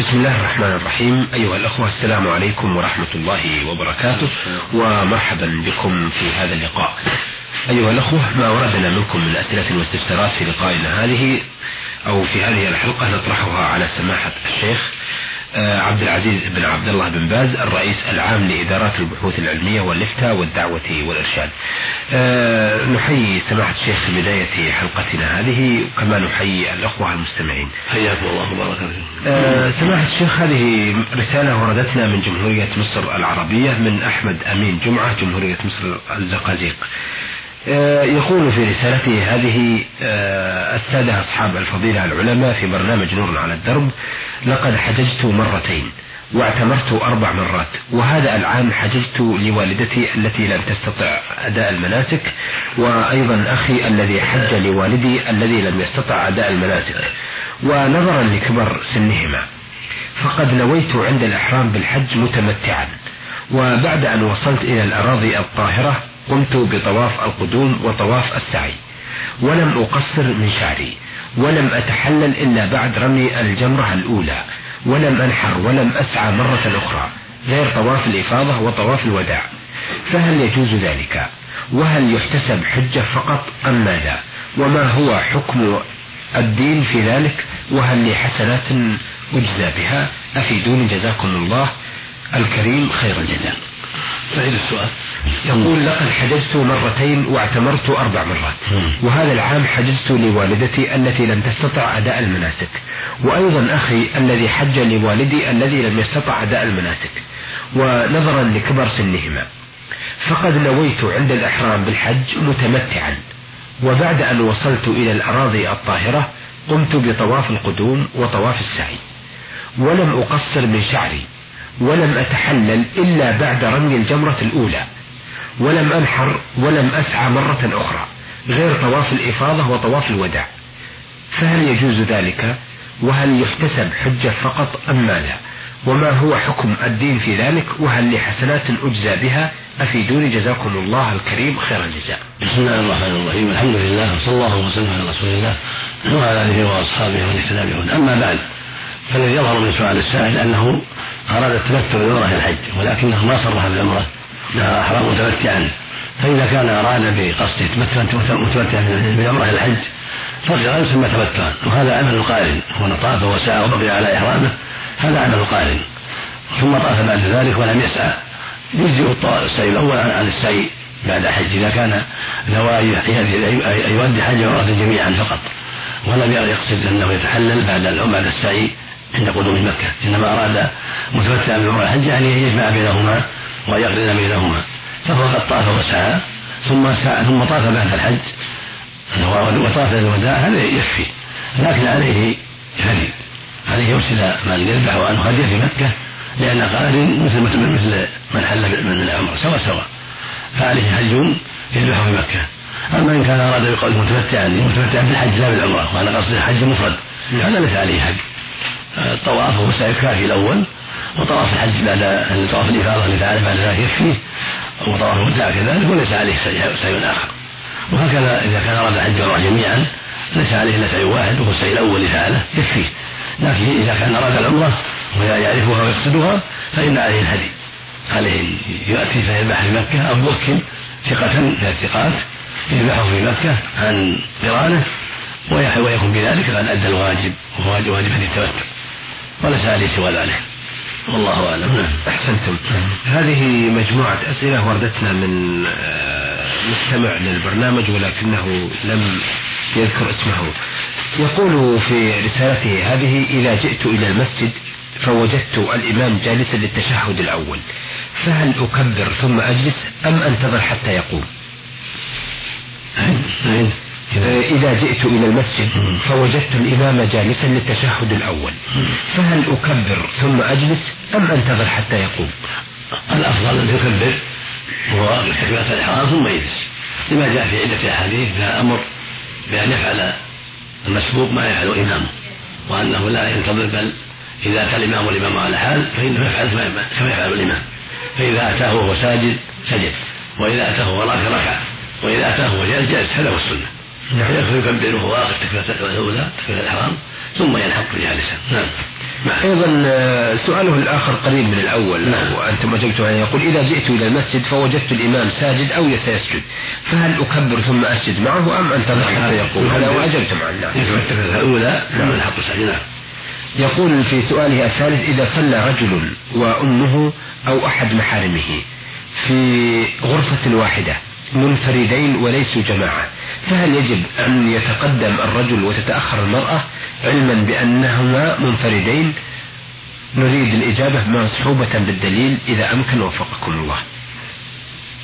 بسم الله الرحمن الرحيم. أيها الأخوة السلام عليكم ورحمة الله وبركاته ومرحبا بكم في هذا اللقاء. أيها الأخوة ما وردنا منكم من أسئلة واستفسارات في لقائنا هذه أو في هذه الحلقة نطرحها على سماحة الشيخ. عبد العزيز بن عبد الله بن باز الرئيس العام لإدارات البحوث العلمية والإفتاء والدعوة والإرشاد. آه، نحيي سماحة الشيخ في بداية حلقتنا هذه كما نحيي الأخوة المستمعين. حياكم الله وبارك فيكم. آه، سماحة الشيخ هذه رسالة وردتنا من جمهورية مصر العربية من أحمد أمين جمعة جمهورية مصر الزقازيق. آه، يقول في رسالته هذه آه، السادة أصحاب الفضيلة العلماء في برنامج نور على الدرب لقد حججت مرتين واعتمرت أربع مرات وهذا العام حججت لوالدتي التي لم تستطع أداء المناسك وأيضا أخي الذي حج لوالدي الذي لم يستطع أداء المناسك ونظرا لكبر سنهما فقد نويت عند الإحرام بالحج متمتعا وبعد أن وصلت إلى الأراضي الطاهرة قمت بطواف القدوم وطواف السعي. ولم أقصر من شعري. ولم أتحلل إلا بعد رمي الجمرة الأولى. ولم أنحر ولم أسعى مرة أخرى. غير طواف الإفاضة وطواف الوداع. فهل يجوز ذلك؟ وهل يحتسب حجة فقط أم ماذا؟ وما هو حكم الدين في ذلك؟ وهل لي حسنات أجزى بها؟ أفيدوني جزاكم الله. الكريم خير الجزاء. فإلى السؤال. يقول لقد حجزت مرتين واعتمرت أربع مرات. وهذا العام حجزت لوالدتي التي لم تستطع أداء المناسك. وأيضا أخي الذي حج لوالدي الذي لم يستطع أداء المناسك. ونظرا لكبر سنهما. فقد نويت عند الإحرام بالحج متمتعا. وبعد أن وصلت إلى الأراضي الطاهرة قمت بطواف القدوم وطواف السعي. ولم أقصر من شعري. ولم أتحلل إلا بعد رمي الجمرة الأولى. ولم أنحر ولم أسعى مرة أخرى غير طواف الإفاضة وطواف الوداع. فهل يجوز ذلك؟ وهل يحتسب حجة فقط أم ماذا وما هو حكم الدين في ذلك؟ وهل لي حسنات أجزى بها؟ أفيدوني جزاكم الله الكريم خير الجزاء. بسم الله الرحمن الرحيم. الحمد لله وصلى الله وسلم على رسول الله وعلى آله وأصحابه ومن اهتدى أما بعد فالذي يظهر من سؤال السائل أنه أراد التمتع إلى الحج ولكنه ما صرح بالعمرة انها أحرام متمتعا. فإذا كان أراد بقصد متمتعا بالعمرة إلى الحج فالقران يسمى تمتعا وهذا عمل القارن هو طاف وسعى وبقي على إحرامه هذا عمل القارن ثم طاف بعد ذلك ولم يسعى. يجزئ السعي الأول عن السعي بعد حج. إذا كان نوى أن يؤدي حج وعمرة جميعا فقط ولم يقصد أنه يتحلل بعد بعد السعي. عند قدوم مكة إنما أراد متمتعا بعمرة. الحج يعني يجمع بينهما ويقرن بينهما؟ فهو قد طاف وسعى ثم سعى ثم طاف بعد الحج. وطاف الوداع هذا يكفي. لكن عليه هدي عليه يرسل من يذبح عنه هديه في مكة لأن قارن مثل مثل من حل من العمر سوا سوا فعليه هدي يذبح في مكة. أما إن كان أراد بقول متمتعا متمتعا بالحج لا بالعمرة وأنا قصدي حج مفرد. هذا ليس عليه هدي الطواف هو السعي الكافي الأول وطواف الحج بعد طواف الإفاضة اللي فعله بعد ذلك يكفي وطواف الوداع كذلك وليس عليه سعي آخر. وهكذا إذا كان أراد الحج والعمرة جميعا ليس عليه إلا سعي واحد وهو السعي الأول اللي فعله يكفيه لكن إذا كان أراد العمرة ويعرفها ويقصدها فإن عليه الهدي. عليه يأتي فيذبح في مكة أو يوكل ثقة من الثقات يذبحه في مكة عن قرانه ويكون بذلك قد أدى الواجب وهو واجب هدي وليس عليه سوى ذلك. والله أعلم. نعم. أحسنتم. هذه مجموعة أسئلة وردتنا من آه، مستمع للبرنامج ولكنه لم يذكر اسمه. يقول في رسالته هذه إذا جئت إلى المسجد فوجدت الإمام جالسا للتشهد الأول. فهل أكبر ثم أجلس أم أنتظر حتى يقوم؟ إذا جئت إلى المسجد فوجدت الإمام جالسا للتشهد الأول. فهل أكبر ثم أجلس أم أنتظر حتى يقوم؟ الأفضل أن يكبر تكبيرة الإحرام ثم يجلس. لما جاء في عدة أحاديث فيها أمر بأن يفعل المسبوق ما يفعل إمامه وأنه لا ينتظر بل إذا أتى الإمام والإمام على حال فإنه يفعل كما يفعل الإمام. فإذا أتاه وهو ساجد سجد. وإذا أتاه وهو راكع ركع وإذا أتاه وهو جالس جالس هذا هو السنة. يكبر وهو واقف تكبيرة الأولى تكبيرة الإحرام ثم ينحط جالسا نعم. نعم. أيضا آه، سؤاله الآخر قريب من الأول نعم. وأنتم أجبتم عليه يقول إذا جئت إلى المسجد فوجدت الإمام ساجد أو سيسجد فهل أكبر ثم أسجد معه أم أنتظر حتى يقول؟ هذا وأجبتم عنه نعم. الأولى نعم. الحق نعم. يقول في سؤاله الثالث إذا صلى رجل وأمه أو أحد محارمه في غرفة واحدة منفردين وليسوا جماعة. فهل يجب أن يتقدم الرجل وتتأخر المرأة علما بأنهما منفردين؟ نريد الإجابة مصحوبة بالدليل إذا أمكن وفقكم الله.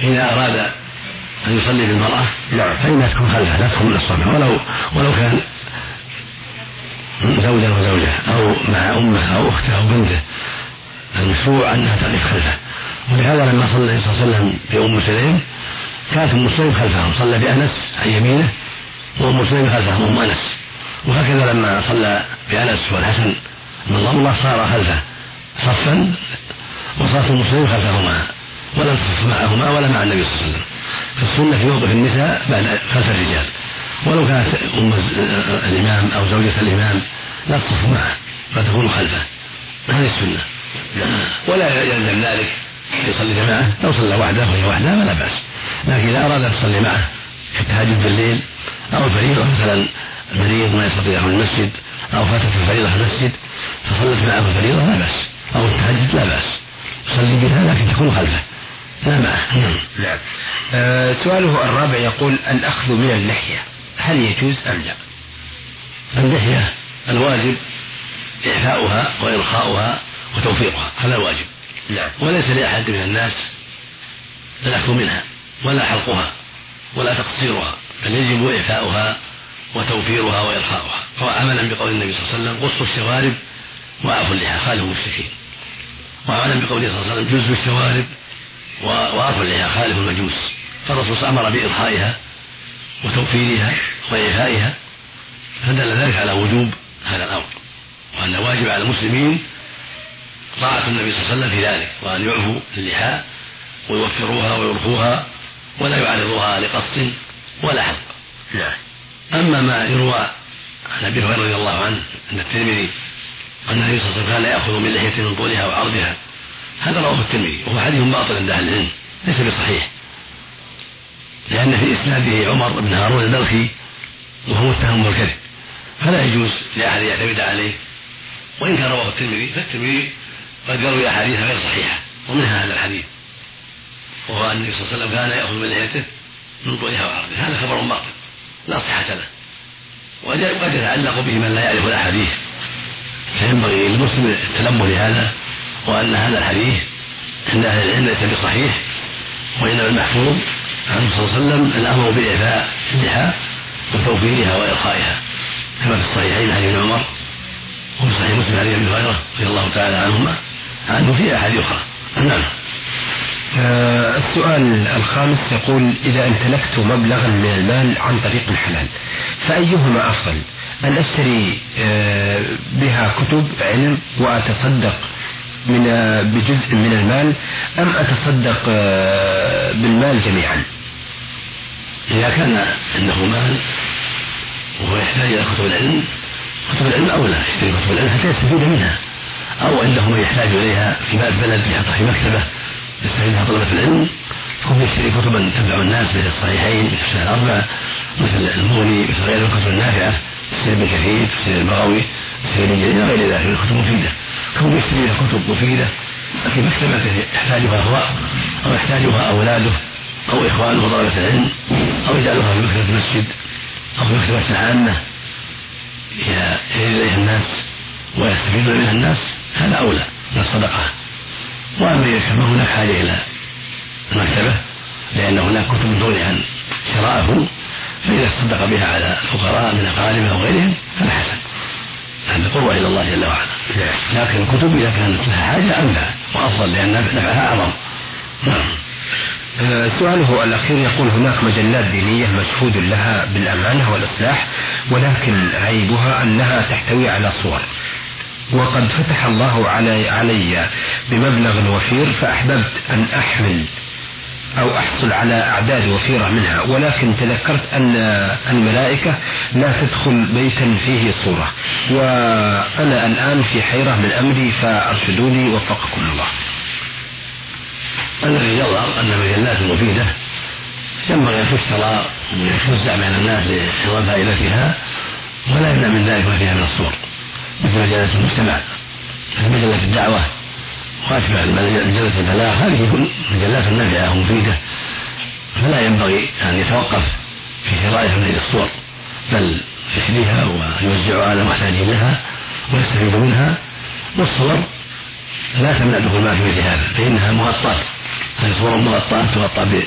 إذا أراد أن يصلي بالمرأة نعم. فإنها تكون خلفه لا تكون الصبح ولو ولو كان زوجا وزوجة أو مع أمه أو أخته أو بنته المشروع أنها تقف خلفه. ولهذا لما صلى النبي صلى الله عليه وسلم بأم سليم كانت ام سليم خلفهم صلى بأنس عن يمينه وام سليم خلفهم ام أنس. وهكذا لما صلى بأنس والحسن بن الله صار خلفه صفا ام سليم خلفهما ولم تصف معهما ولا مع النبي صلى الله عليه وسلم. فالسنه في موقف النساء بعد خلف الرجال. ولو كانت أم الإمام أو زوجة الإمام لا تصف معه فتكون خلفه. هذه السنة. ولا يلزم ذلك. يصلي جماعة لو صلى وحده وهي وحده فلا بأس. لكن إذا أراد أن يصلي معه في التهجد بالليل أو الفريضة مثلا مريض ما يستطيع يدخل المسجد أو فاتت الفريضة في المسجد فصلت معه الفريضة لا بأس أو التهجد لا بأس يصلي بها لكن تكون خلفه لا معه. نعم. نعم آه سؤاله الرابع يقول الأخذ من اللحية هل يجوز أم لا؟ اللحية الواجب إعفاؤها وإرخاؤها وتوفيقها هذا الواجب. نعم وليس لأحد من الناس الأخذ منها. ولا حلقها ولا تقصيرها بل يجب إعفاؤها وتوفيرها وإرخاؤها عملا بقول النبي صلى الله عليه وسلم قصوا الشوارب وأعفوا اللحى. خالف المشركين. وعملا بقوله صلى الله عليه وسلم جزوا الشوارب وأعفوا اللحى. خالف المجوس. فالرسول أمر بإرخائها وتوفيرها وإعفائها فدل ذلك على وجوب هذا الأمر وأن واجب على المسلمين طاعة النبي صلى الله عليه وسلم في ذلك وأن يعفوا اللحى ويوفروها ويرخوها ولا يعرضها لقص ولا حلق نعم. أما ما يروى عن أبي هريرة رضي الله عنه أن الترمذي أن النبي صلى الله عليه وسلم كان يأخذ من لحية من طولها وعرضها هذا رواه الترمذي وهو حديث باطل عند أهل العلم ليس بصحيح. لأن في إسناده عمر بن هارون البلخي وهو متهم بالكذب فلا يجوز لأحد يعتمد عليه. وإن كان رواه الترمذي فالترمذي قد يروي أحاديث غير صحيحة ومنها هذا الحديث. وهو أن النبي صلى الله عليه وسلم كان يأخذ من لحيته من طولها وعرضها هذا خبر باطل لا صحة له. وقد يتعلق به من لا يعرف الأحاديث. فينبغي للمسلم التنبه لهذا وأن هذا الحديث عند أهل العلم ليس بصحيح وإنما المحفوظ عنه صلى الله عليه وسلم الأمر بإعفاء اللحى وتوفيرها وإرخائها كما في الصحيحين عن ابن عمر وفي صحيح مسلم عن أبي هريرة رضي الله تعالى عنهما عنه في أحاديث أخرى. نعم. السؤال الخامس يقول إذا امتلكت مبلغا من المال عن طريق حلال فأيهما أفضل؟ أن أشتري آه، بها كتب علم وأتصدق من آه، بجزء من المال أم أتصدق بالمال جميعا؟ إذا كان عنده مال وهو يحتاج إلى كتب العلم كتب العلم أولى يشتري كتب العلم حتى يستفيد منها. أو عنده من يحتاج إليها في بلد يحطها في مكتبة يستفيدها طلبة العلم. يكون يشتري كتبا تنفع الناس مثل الصحيحين مثل الأربع مثل المغني مثل غير الكتب النافعة تفسير ابن كثير تفسير البغوي تفسير ابن إلى غير ذلك من الكتب المفيدة كون يشتري كتب مفيدة. في مكتبة يحتاجها هو أو يحتاجها أولاده أو إخوانه طلبة العلم أو يجعلها في مكتبة المسجد أو في مكتبة عامة إلى إليها الناس ويستفيدون منها الناس. هذا أولى من الصدقة. وأما إذا كان هناك حاجة إلى المكتبة لأن هناك كتب تغني عن شرائه فإذا تصدق بها على الفقراء من أقاربه أو غيرهم فلا حسن. هذا قربة إلى الله جل وعلا. لكن الكتب إذا كانت لها حاجة أنفع وأفضل لأن نفعها أعظم. نعم. آه، سؤاله الأخير يقول هناك مجلات دينية مشهود لها بالأمانة والإصلاح ولكن عيبها أنها تحتوي على صور. وقد فتح الله علي, علي بمبلغ وفير فأحببت أن أحمل أو أحصل على أعداد وفيرة منها ولكن تذكرت أن الملائكة لا تدخل بيتا فيه صورة. وأنا الآن في حيرة من أمري فأرشدوني وفقكم الله. الذي يظهر أن المجلات المفيدة ينبغي أن تشترى وتوزع بين الناس لحفظ فائدتها ولا يمنع من ذلك ما فيها من الصور. مثل مجلة المجتمع. مثل مجلة الدعوة وأشبه مجلة البلاغ هذه مجلات نافعة ومفيدة فلا ينبغي أن يتوقف في شرائها من الصور بل يشريها ويوزعها على المحتاجين لها ويستفيد منها. والصور لا تمنع دخول ما في مثل هذا فإنها مغطاة. هذه صور مغطاة تغطى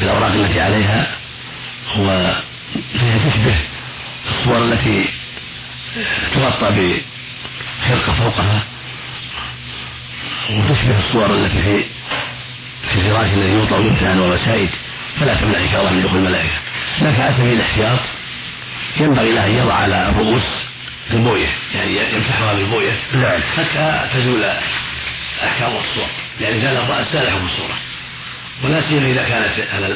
بالأوراق التي عليها وهي تشبه الصور التي تغطى بخرقة فوقها وتشبه الصور التي في في الفراش الذي يوطى ويمتهن والوسائد فلا تمنع ان شاء الله من دخول الملائكة. لكن على سبيل الاحتياط ينبغي له أن يضع على الرؤوس البويه يعني يمسحها بالبوية. نعم. حتى تزول أحكام الصور. يعني زال الراس زال حكم الصورة. ولا سيما إذا كانت على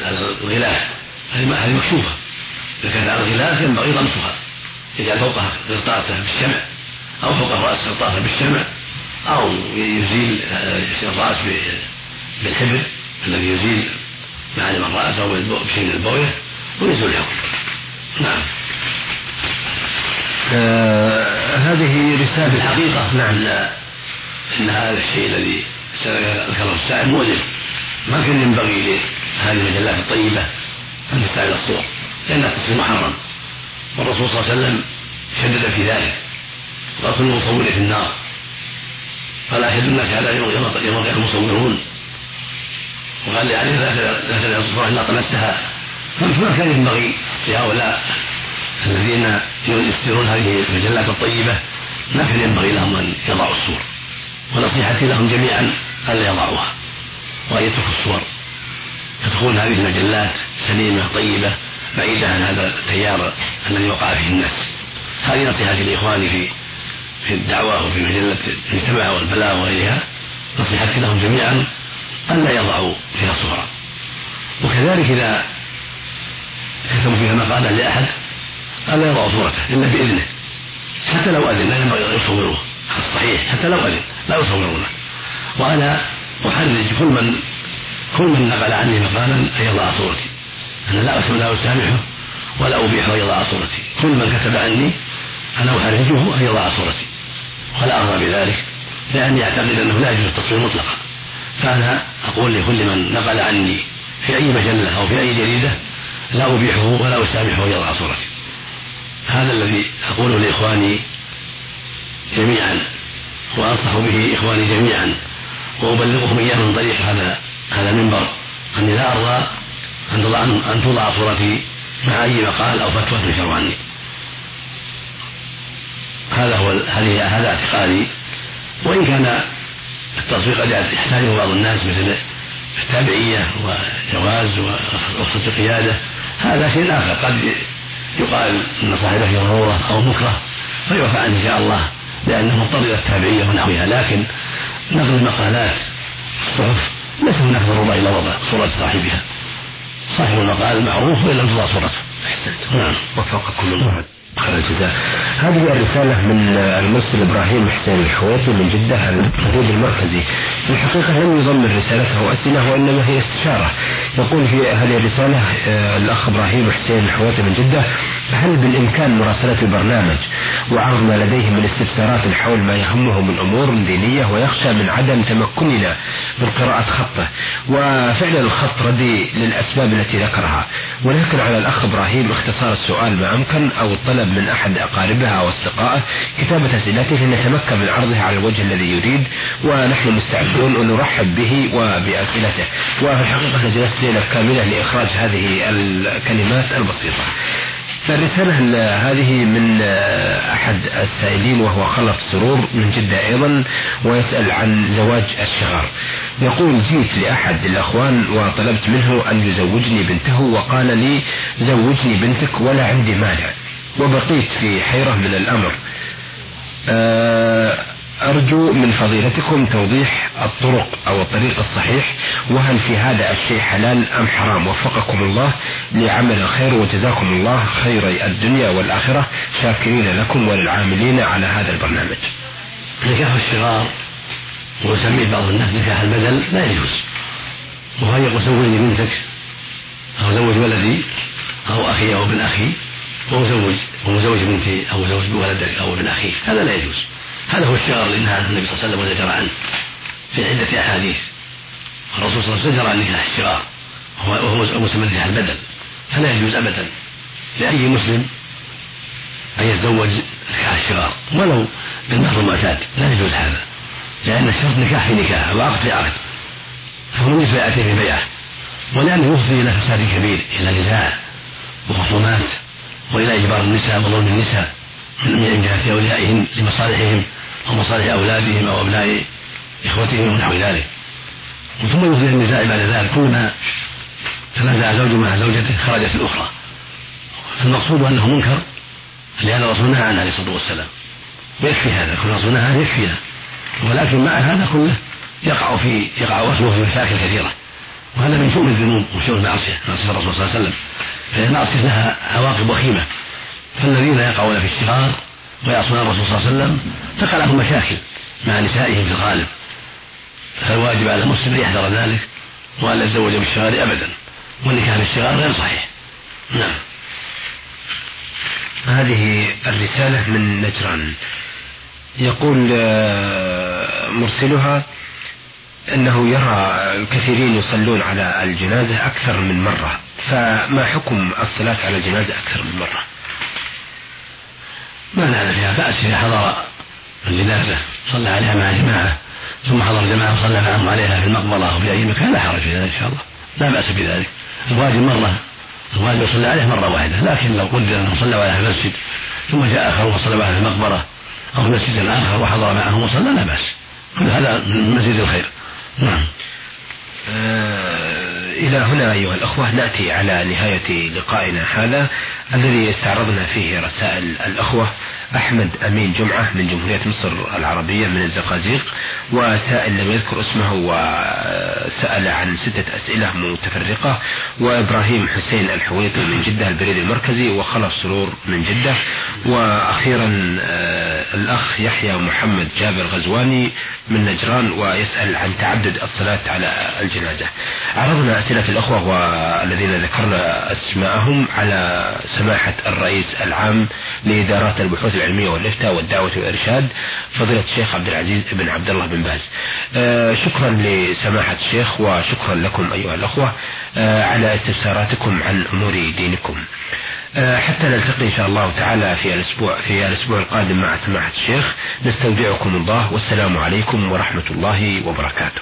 الغلاف. هذه مكشوفة. إذا كانت على الغلاف ينبغي غمسها يجعل فوقها قرطاسه بالشمع أو فوق الرأس قرطاسه بالشمع أو يزيل الرأس بالحبر الذي يزيل معالم الرأس أو بشيء من البوية ويزول الحكم نعم. آه هذه رسالة الحقيقة نعم. لا إن هذا الشيء الذي ذكره السائل مؤلم. ما كان ينبغي لهذه المجلات الطيبة أن تستعمل الصور لأنها التصوير محرم والرسول صلى الله عليه وسلم شدد في ذلك. وقال كل مصور في النار. قال أشد الناس على يوم يوم المصورون. وقال يعني لا لا تصبح إلا طمستها فما كان ينبغي لهؤلاء الذين يسترون هذه المجلات الطيبة؟ ما كان ينبغي لهم أن يضعوا الصور. ونصيحتي لهم جميعا ألا يضعوها. وأن يتركوا الصور. فتكون هذه المجلات سليمة طيبة. بعيدة عن هذا التيار الذي وقع فيه الناس. هذه نصيحتي لإخواني في في الدعوة وفي مجلة المجتمع والبلاغ وغيرها. نصيحتي لهم جميعا ألا يضعوا فيها صورا وكذلك إذا كتبوا فيها مقالا لأحد ألا يضعوا صورته إلا بإذنه. حتى لو أذن لا ينبغي أن يصوروه. الصحيح حتى لو أذن لا يصورونه وأنا أحرج كل من كل من نقل عني مقالا أن يضع صورتي. أنا لا لا أسامحه ولا أبيح أن يضع صورتي. كل من كتب عني أنا أحرجه أن يضع صورتي. ولا أرضى بذلك لأني أعتقد أنه لا يجوز التصوير مطلقا. فأنا أقول لكل من نقل عني في أي مجلة أو في أي جريدة لا أبيحه ولا أسامحه أن يضع صورتي. هذا الذي أقوله لإخواني جميعا وأنصح به إخواني جميعا وأبلغهم إياه من طريق هذا هذا المنبر أني لا أرضى أن أن توضع صورتي مع أي مقال أو فتوى تنشر عني هذا هو هذه هذا اعتقادي. وإن كان التصوير قد يحتاجه بعض الناس مثل التابعية وجواز ورخصه القيادة هذا شيء آخر. قد يقال أن صاحبه ضروره أو مكره فيعفى عنه إن شاء الله لأنه مضطر إلى التابعية ونحوها. لكن نقل المقالات الصحف ليس هناك ضرورة إلى وضع صورة صاحبها. صاحب المقال معروف وان لم توضع صورته احسنت نعم. وفقكم الله. خير الجزاء. هذه الرسالة من المرسل إبراهيم حسين الحويطي من جدة الحدود المركزي. في الحقيقة لم يضمن رسالته أسئلة وإنما هي استشارة. يقول في هذه الرسالة آه، الأخ إبراهيم حسين الحويطي من جدة هل بالإمكان مراسلة البرنامج وعرض ما لديه من استفسارات حول ما يهمه من أمور دينية ويخشى من عدم تمكننا من قراءة خطه؟ وفعلا الخط ردي للأسباب التي ذكرها. ولكن على الأخ إبراهيم اختصار السؤال ما أمكن أو الطلب من أحد أقاربها أو أصدقائه كتابة أسئلته لنتمكن من عرضها على الوجه الذي يريد ونحن مستعدون ونرحب به وبأسئلته. وفي الحقيقة جلست ليلة كاملة لإخراج هذه الكلمات البسيطة. فالرسالة هذه من أحد السائلين وهو خلف سرور من جدة أيضا ويسأل عن زواج الشغار يقول جيت لأحد الأخوان وطلبت منه أن يزوجني بنته وقال لي زوجني بنتك ولا عندي مانع وبقيت في حيرة من الأمر. أه أرجو من فضيلتكم توضيح الطرق أو الطريق الصحيح وهل في هذا الشيء حلال أم حرام؟ وفقكم الله لعمل الخير وجزاكم الله خير الدنيا والآخرة. شاكرين لكم وللعاملين على هذا البرنامج. نكاح الشغار ويسميه بعض الناس نكاح البدل لا يجوز. وهل يقول زوجني بنتك أو زوج ولدي أو أخي أو ابن أخي ومزوج ومزوج بنتي أو مزوج بولدك أو ابن أخيك. هذا لا يجوز. هذا هو الشغار اللي نهى النبي صلى الله عليه وسلم وزجر عنه في عدة أحاديث. الرسول صلى الله عليه وسلم زجر عن نكاح الشغار وهو مسمى نكاح البدل. فلا يجوز أبدا لأي مسلم أن يتزوج نكاح الشغار ولو بالمهر المعتاد. لا يجوز هذا لأن الشرط نكاح في نكاح وعقد في عقد. فهو من بيعته في بيعة. ولأنه يفضي إلى فساد كبير إلى نزاع وخصومات وإلى إجبار النساء وظلم النساء من جهة أوليائهم لمصالحهم. أو مصالح أولادهم أو أبناء إخوتهم ونحو ذلك. ثم يفضي النزاع بعد ذلك. كلما تنازع زوج مع زوجته خرجت الأخرى. فالمقصود أنه منكر. لهذا الرسول نهى عنه عليه الصلاة والسلام. ويكفي هذا. كل الرسول نهى يكفي ولكن مع هذا كله يقع في يقع وصفه في مشاكل كثيرة. وهذا من شؤم الذنوب وشؤم المعصية معصية الرسول صلى الله عليه وسلم. فإن المعصية لها عواقب وخيمة. فالذين يقعون في الشغار ويعصون الرسول صلى الله عليه وسلم تقع لهم مشاكل مع نسائهم في الغالب. فالواجب على المسلم أن يحذر ذلك وأن لا يتزوج بالشغار أبدا والنكاح بالشغار غير صحيح. نعم. هذه الرسالة من نجران. يقول آه، مرسلها أنه يرى الكثيرين يصلون على الجنازة أكثر من مرة فما حكم الصلاة على الجنازة أكثر من مرة؟ ما نعلم فيها بأس إذا حضر الجنازة. صلى عليها مع جماعة. ثم حضر جماعة وصلى معهم عليها في المقبرة أو في أي مكان لا حرج في ذلك إن شاء الله. لا بأس بذلك الواجب مرة. الواجب يصلى عليه مرة واحدة. لكن لو قدر أنه صلى عليها في المسجد ثم جاء آخر وصلى عليها في المقبرة أو في مسجد آخر وحضر معهم وصلى لا بأس. كل هذا من مزيد الخير. نعم. آه إلى هنا أيها الأخوة نأتي على نهاية لقائنا هذا. الذي استعرضنا فيه رسائل الأخوة أحمد أمين جمعة من جمهورية مصر العربية من الزقازيق وسائل لم يذكر اسمه وسأل عن ستة أسئلة متفرقة وإبراهيم حسين الحويطي من جدة البريد المركزي وخلف سرور من جدة. وأخيرا آه، الأخ يحيى محمد جابر غزواني من نجران ويسأل عن تعدد الصلاة على الجنازة. عرضنا أسئلة الأخوة والذين ذكرنا أسماءهم على سماحة الرئيس العام لإدارات البحوث العلمية والإفتاء والدعوة والإرشاد فضيلة الشيخ عبد العزيز بن عبد الله بن باز. آه، شكرا لسماحة الشيخ وشكرا لكم أيها الأخوة آه، على استفساراتكم عن أمور دينكم. حتى نلتقي إن شاء الله تعالى في الأسبوع في الأسبوع القادم مع سماحة الشيخ. نستودعكم الله والسلام عليكم ورحمة الله وبركاته.